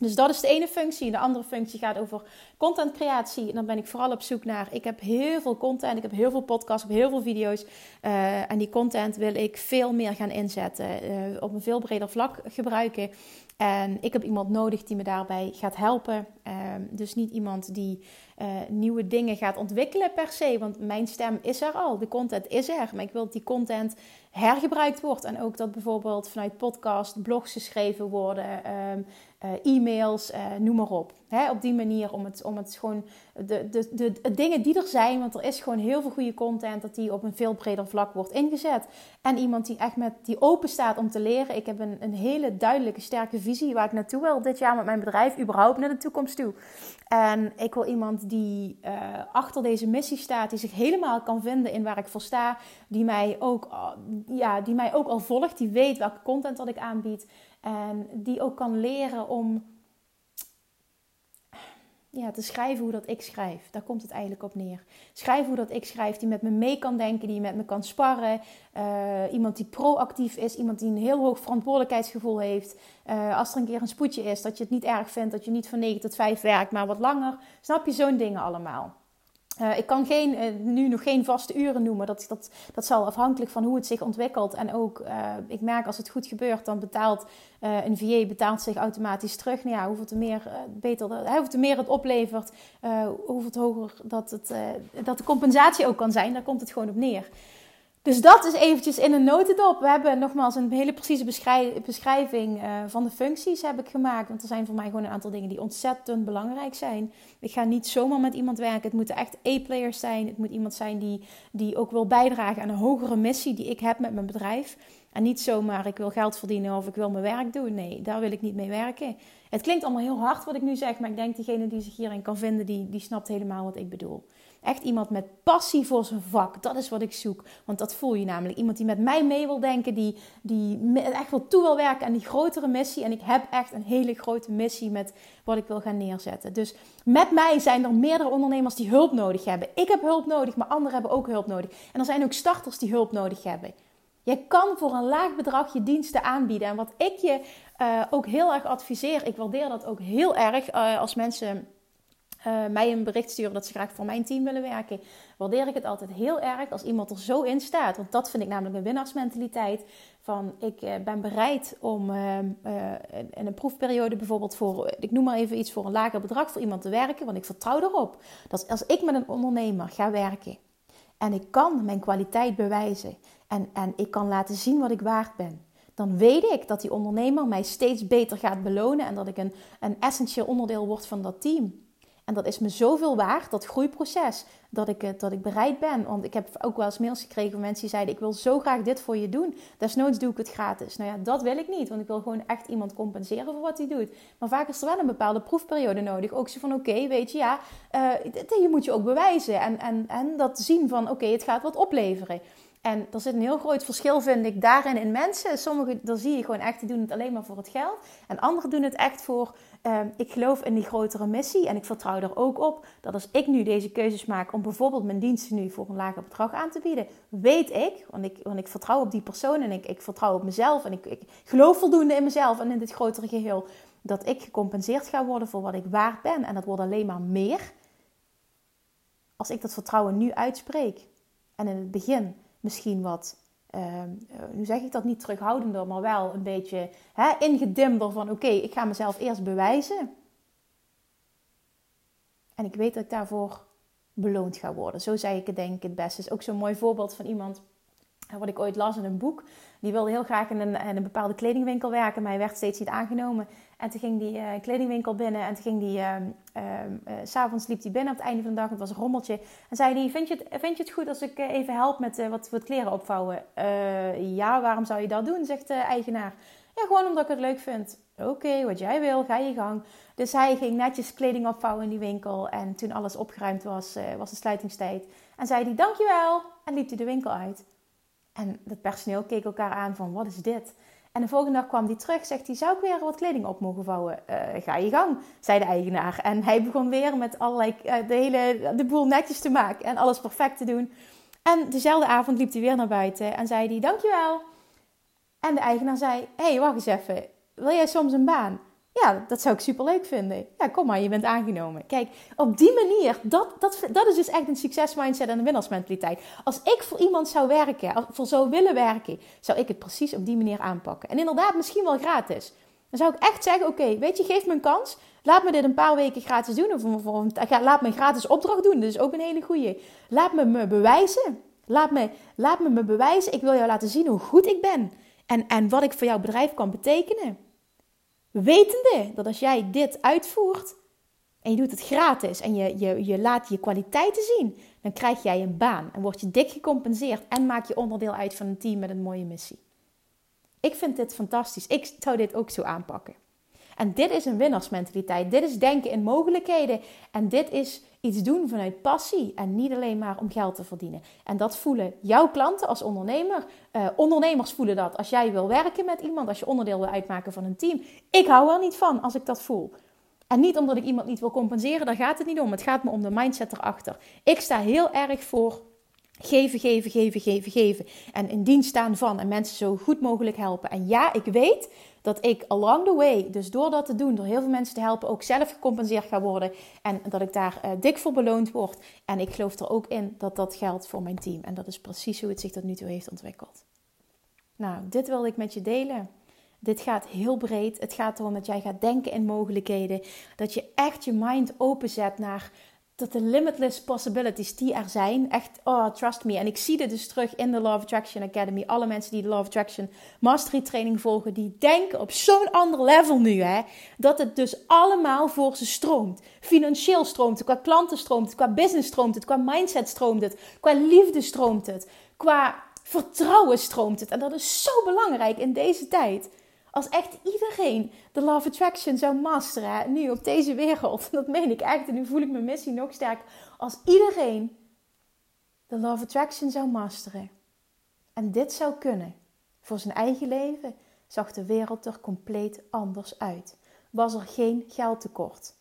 Dus dat is de ene functie. De andere functie gaat over contentcreatie. En dan ben ik vooral op zoek naar. Ik heb heel veel content. Ik heb heel veel podcasts. Ik heb heel veel video's. Uh, en die content wil ik veel meer gaan inzetten. Uh, op een veel breder vlak gebruiken. En ik heb iemand nodig die me daarbij gaat helpen. Uh, dus niet iemand die uh, nieuwe dingen gaat ontwikkelen per se. Want mijn stem is er al. De content is er. Maar ik wil dat die content hergebruikt wordt. En ook dat bijvoorbeeld vanuit podcast blogs geschreven worden. Um, uh, e-mails, uh, noem maar op. Hè, op die manier om het, om het gewoon de, de, de, dingen die er zijn, want er is gewoon heel veel goede content, dat die op een veel breder vlak wordt ingezet. En iemand die echt met die open staat om te leren. Ik heb een, een hele duidelijke, sterke visie waar ik naartoe wil dit jaar met mijn bedrijf, überhaupt naar de toekomst toe. En ik wil iemand die uh, achter deze missie staat, die zich helemaal kan vinden in waar ik voor sta, die mij ook, ja, die mij ook al volgt, die weet welke content dat ik aanbied. En die ook kan leren om ja, te schrijven hoe dat ik schrijf. Daar komt het eigenlijk op neer. Schrijven hoe dat ik schrijf, die met me mee kan denken, die met me kan sparren. Uh, iemand die proactief is, iemand die een heel hoog verantwoordelijkheidsgevoel heeft. Uh, als er een keer een spoedje is, dat je het niet erg vindt, dat je niet van 9 tot 5 werkt, maar wat langer. Snap je zo'n dingen allemaal? Uh, ik kan geen, uh, nu nog geen vaste uren noemen. Dat, dat, dat zal afhankelijk van hoe het zich ontwikkelt. En ook, uh, ik merk als het goed gebeurt, dan betaalt een VA betaalt zich automatisch terug. Nou ja, hoeveel te meer, beter, hoeveel te meer het oplevert, hoeveel hoger dat, het, dat de compensatie ook kan zijn. Daar komt het gewoon op neer. Dus dat is eventjes in een notendop. We hebben nogmaals een hele precieze beschrijving uh, van de functies heb ik gemaakt. Want er zijn voor mij gewoon een aantal dingen die ontzettend belangrijk zijn. Ik ga niet zomaar met iemand werken. Het moeten echt A-players zijn. Het moet iemand zijn die, die ook wil bijdragen aan een hogere missie die ik heb met mijn bedrijf. En niet zomaar ik wil geld verdienen of ik wil mijn werk doen. Nee, daar wil ik niet mee werken. Het klinkt allemaal heel hard wat ik nu zeg. Maar ik denk degene die zich hierin kan vinden, die, die snapt helemaal wat ik bedoel. Echt iemand met passie voor zijn vak. Dat is wat ik zoek. Want dat voel je namelijk. Iemand die met mij mee wil denken. Die, die echt wel toe wil werken aan die grotere missie. En ik heb echt een hele grote missie met wat ik wil gaan neerzetten. Dus met mij zijn er meerdere ondernemers die hulp nodig hebben. Ik heb hulp nodig, maar anderen hebben ook hulp nodig. En er zijn ook starters die hulp nodig hebben. Je kan voor een laag bedrag je diensten aanbieden. En wat ik je uh, ook heel erg adviseer, ik waardeer dat ook heel erg uh, als mensen uh, mij een bericht sturen dat ze graag voor mijn team willen werken, waardeer ik het altijd heel erg als iemand er zo in staat. Want dat vind ik namelijk een winnaarsmentaliteit. Van ik uh, ben bereid om in een proefperiode bijvoorbeeld voor, ik noem maar even iets, voor een lager bedrag voor iemand te werken. Want ik vertrouw erop dat als ik met een ondernemer ga werken en ik kan mijn kwaliteit bewijzen en, en ik kan laten zien wat ik waard ben dan weet ik dat die ondernemer mij steeds beter gaat belonen en dat ik een, een essentieel onderdeel word van dat team. En dat is me zoveel waard, dat groeiproces, dat ik, dat ik bereid ben. Want ik heb ook wel eens mails gekregen van mensen die zeiden: Ik wil zo graag dit voor je doen. Desnoods doe ik het gratis. Nou ja, dat wil ik niet, want ik wil gewoon echt iemand compenseren voor wat hij doet. Maar vaak is er wel een bepaalde proefperiode nodig. Ook zo van: Oké, weet je, ja, je moet je ook bewijzen. En, en, en dat zien van: Oké, het gaat wat opleveren. En er zit een heel groot verschil, vind ik, daarin in mensen. Sommigen, daar zie je gewoon echt, die doen het alleen maar voor het geld. En anderen doen het echt voor, uh, ik geloof in die grotere missie. En ik vertrouw er ook op dat als ik nu deze keuzes maak om bijvoorbeeld mijn diensten nu voor een lager bedrag aan te bieden, weet ik, want ik, want ik vertrouw op die persoon en ik, ik vertrouw op mezelf en ik, ik geloof voldoende in mezelf en in dit grotere geheel, dat ik gecompenseerd ga worden voor wat ik waard ben. En dat wordt alleen maar meer als ik dat vertrouwen nu uitspreek. En in het begin misschien wat, uh, nu zeg ik dat niet terughoudender, maar wel een beetje hè, ingedimder van oké, ik ga mezelf eerst bewijzen. En ik weet dat ik daarvoor beloond ga worden. Zo zei ik het denk ik het beste. is ook zo'n mooi voorbeeld van iemand wat ik ooit las in een boek. Die wilde heel graag in een, in een bepaalde kledingwinkel werken, maar hij werd steeds niet aangenomen. En toen ging die uh, kledingwinkel binnen en toen ging die, uh, uh, s'avonds liep hij binnen op het einde van de dag, het was een rommeltje. En zei hij, vind je het, vind je het goed als ik even help met wat, wat kleren opvouwen? ja, waarom zou je dat doen, zegt de eigenaar. Ja, gewoon omdat ik het leuk vind. Oké, wat jij wil, ga je gang. Dus hij ging netjes kleding opvouwen in die winkel. En toen alles opgeruimd was, was de sluitingstijd. En zei hij, dankjewel. En liep hij de winkel uit. En het personeel keek elkaar aan van, wat is dit? En de volgende dag kwam hij terug, zegt hij, zou ik weer wat kleding op mogen vouwen? Uh, ga je gang, zei de eigenaar. En hij begon weer met allerlei, uh, de, hele, de boel netjes te maken en alles perfect te doen. En dezelfde avond liep hij weer naar buiten en zei hij, dankjewel. En de eigenaar zei, hé, hey, wacht eens even, wil jij soms een baan? Ja, dat zou ik super leuk vinden. Ja, kom maar, je bent aangenomen. Kijk, op die manier, dat, dat, dat is dus echt een succesmindset en een winnaarsmentaliteit. Als ik voor iemand zou werken, voor zou willen werken, zou ik het precies op die manier aanpakken. En inderdaad, misschien wel gratis. Dan zou ik echt zeggen, oké, weet je, geef me een kans. Laat me dit een paar weken gratis doen. Of, of, laat me een gratis opdracht doen. Dat is ook een hele goeie. Laat me me bewijzen. Laat me, laat me me bewijzen. Ik wil jou laten zien hoe goed ik ben. En, en wat ik voor jouw bedrijf kan betekenen. Wetende dat als jij dit uitvoert, en je doet het gratis en je, je, je laat je kwaliteiten zien, dan krijg jij een baan en word je dik gecompenseerd en maak je onderdeel uit van een team met een mooie missie. Ik vind dit fantastisch. Ik zou dit ook zo aanpakken. En dit is een winnaarsmentaliteit. Dit is denken in mogelijkheden. En dit is iets doen vanuit passie en niet alleen maar om geld te verdienen. En dat voelen jouw klanten als ondernemer. Uh, ondernemers voelen dat als jij wil werken met iemand, als je onderdeel wil uitmaken van een team. Ik hou er niet van als ik dat voel. En niet omdat ik iemand niet wil compenseren, daar gaat het niet om. Het gaat me om de mindset erachter. Ik sta heel erg voor geven, geven, geven, geven, geven. En in dienst staan van en mensen zo goed mogelijk helpen. En ja, ik weet dat ik along the way, dus door dat te doen, door heel veel mensen te helpen, ook zelf gecompenseerd ga worden. En dat ik daar uh, dik voor beloond word. En ik geloof er ook in dat dat geldt voor mijn team. En dat is precies hoe het zich tot nu toe heeft ontwikkeld. Nou, dit wilde ik met je delen. Dit gaat heel breed. Het gaat erom dat jij gaat denken in mogelijkheden. Dat je echt je mind openzet naar dat de limitless possibilities die er zijn, echt, oh, trust me. En ik zie dit dus terug in de Love Attraction Academy. Alle mensen die de Love Attraction Mastery Training volgen, die denken op zo'n ander level nu, hè. Dat het dus allemaal voor ze stroomt. Financieel stroomt het, qua klanten stroomt het, qua business stroomt het, qua mindset stroomt het, qua liefde stroomt het, qua vertrouwen stroomt het. En dat is zo belangrijk in deze tijd. Als echt iedereen de Love Attraction zou masteren, nu op deze wereld, [LAUGHS] dat meen ik echt en nu voel ik mijn missie nog sterker. Als iedereen de Love Attraction zou masteren en dit zou kunnen voor zijn eigen leven, zag de wereld er compleet anders uit. Was er geen geldtekort.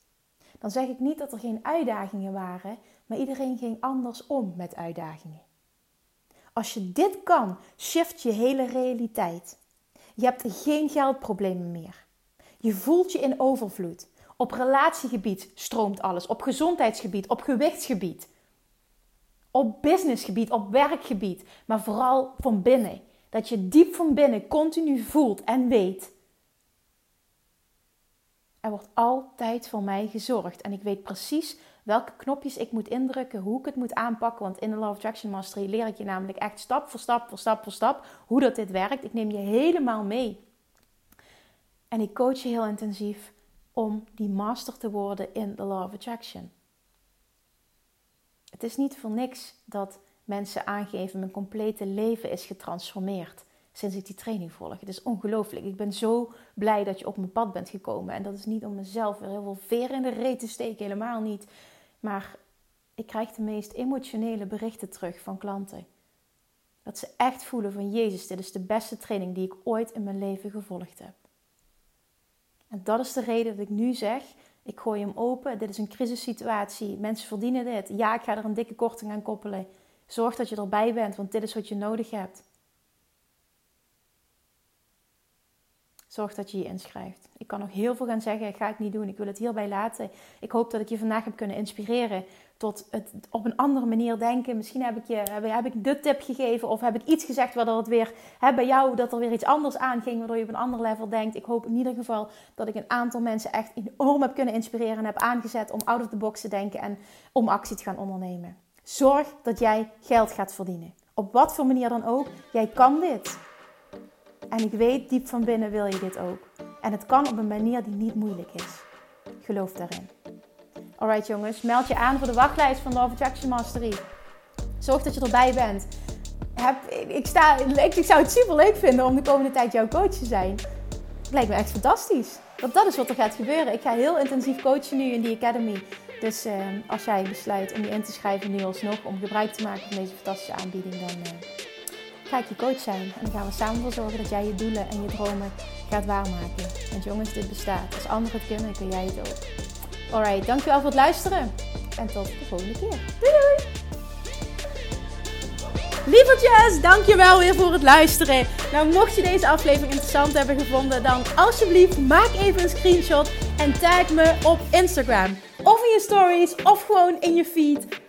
Dan zeg ik niet dat er geen uitdagingen waren, maar iedereen ging anders om met uitdagingen. Als je dit kan, shift je hele realiteit. Je hebt geen geldproblemen meer. Je voelt je in overvloed. Op relatiegebied stroomt alles. Op gezondheidsgebied, op gewichtsgebied. Op businessgebied, op werkgebied. Maar vooral van binnen. Dat je diep van binnen continu voelt en weet. Er wordt altijd voor mij gezorgd. En ik weet precies welke knopjes ik moet indrukken, hoe ik het moet aanpakken. Want in de Love Attraction Mastery leer ik je namelijk echt stap voor stap voor stap voor stap hoe dat dit werkt. Ik neem je helemaal mee. En ik coach je heel intensief om die master te worden in de Law of Attraction. Het is niet voor niks dat mensen aangeven mijn complete leven is getransformeerd sinds ik die training volg. Het is ongelooflijk. Ik ben zo blij dat je op mijn pad bent gekomen. En dat is niet om mezelf weer heel veel veer in de reet te steken, helemaal niet. Maar ik krijg de meest emotionele berichten terug van klanten. Dat ze echt voelen van Jezus, dit is de beste training die ik ooit in mijn leven gevolgd heb. En dat is de reden dat ik nu zeg, ik gooi hem open. Dit is een crisissituatie. Mensen verdienen dit. Ja, ik ga er een dikke korting aan koppelen. Zorg dat je erbij bent, want dit is wat je nodig hebt. Zorg dat je je inschrijft. Ik kan nog heel veel gaan zeggen, ga ik niet doen. Ik wil het hierbij laten. Ik hoop dat ik je vandaag heb kunnen inspireren tot het op een andere manier denken. Misschien heb ik je heb, ik de tip gegeven of heb ik iets gezegd waardoor het weer hè, bij jou dat er weer iets anders aanging, waardoor je op een ander level denkt. Ik hoop in ieder geval dat ik een aantal mensen echt enorm heb kunnen inspireren en heb aangezet om out of the box te denken en om actie te gaan ondernemen. Zorg dat jij geld gaat verdienen. Op wat voor manier dan ook, jij kan dit. En ik weet, diep van binnen wil je dit ook. En het kan op een manier die niet moeilijk is. Geloof daarin. Alright jongens, meld je aan voor de wachtlijst van Love Attraction Mastery. Zorg dat je erbij bent. Heb, ik, sta, ik, ik zou het super leuk vinden om de komende tijd jouw coach te zijn. Het lijkt me echt fantastisch. Want dat is wat er gaat gebeuren. Ik ga heel intensief coachen nu in die academy. Dus uh, als jij besluit om je in te schrijven nu alsnog, om gebruik te maken van deze fantastische aanbieding, dan uh, ga ik je coach zijn. En dan gaan we samen voor zorgen dat jij je doelen en je dromen gaat waarmaken. Want jongens, dit bestaat. Als anderen het kunnen, kun jij het ook. Alright, dankjewel voor het luisteren. En tot de volgende keer. Doei doei! Lievertjes, dankjewel weer voor het luisteren. Nou, mocht je deze aflevering interessant hebben gevonden, dan alsjeblieft maak even een screenshot en tag me op Instagram. Of in je stories, of gewoon in je feed.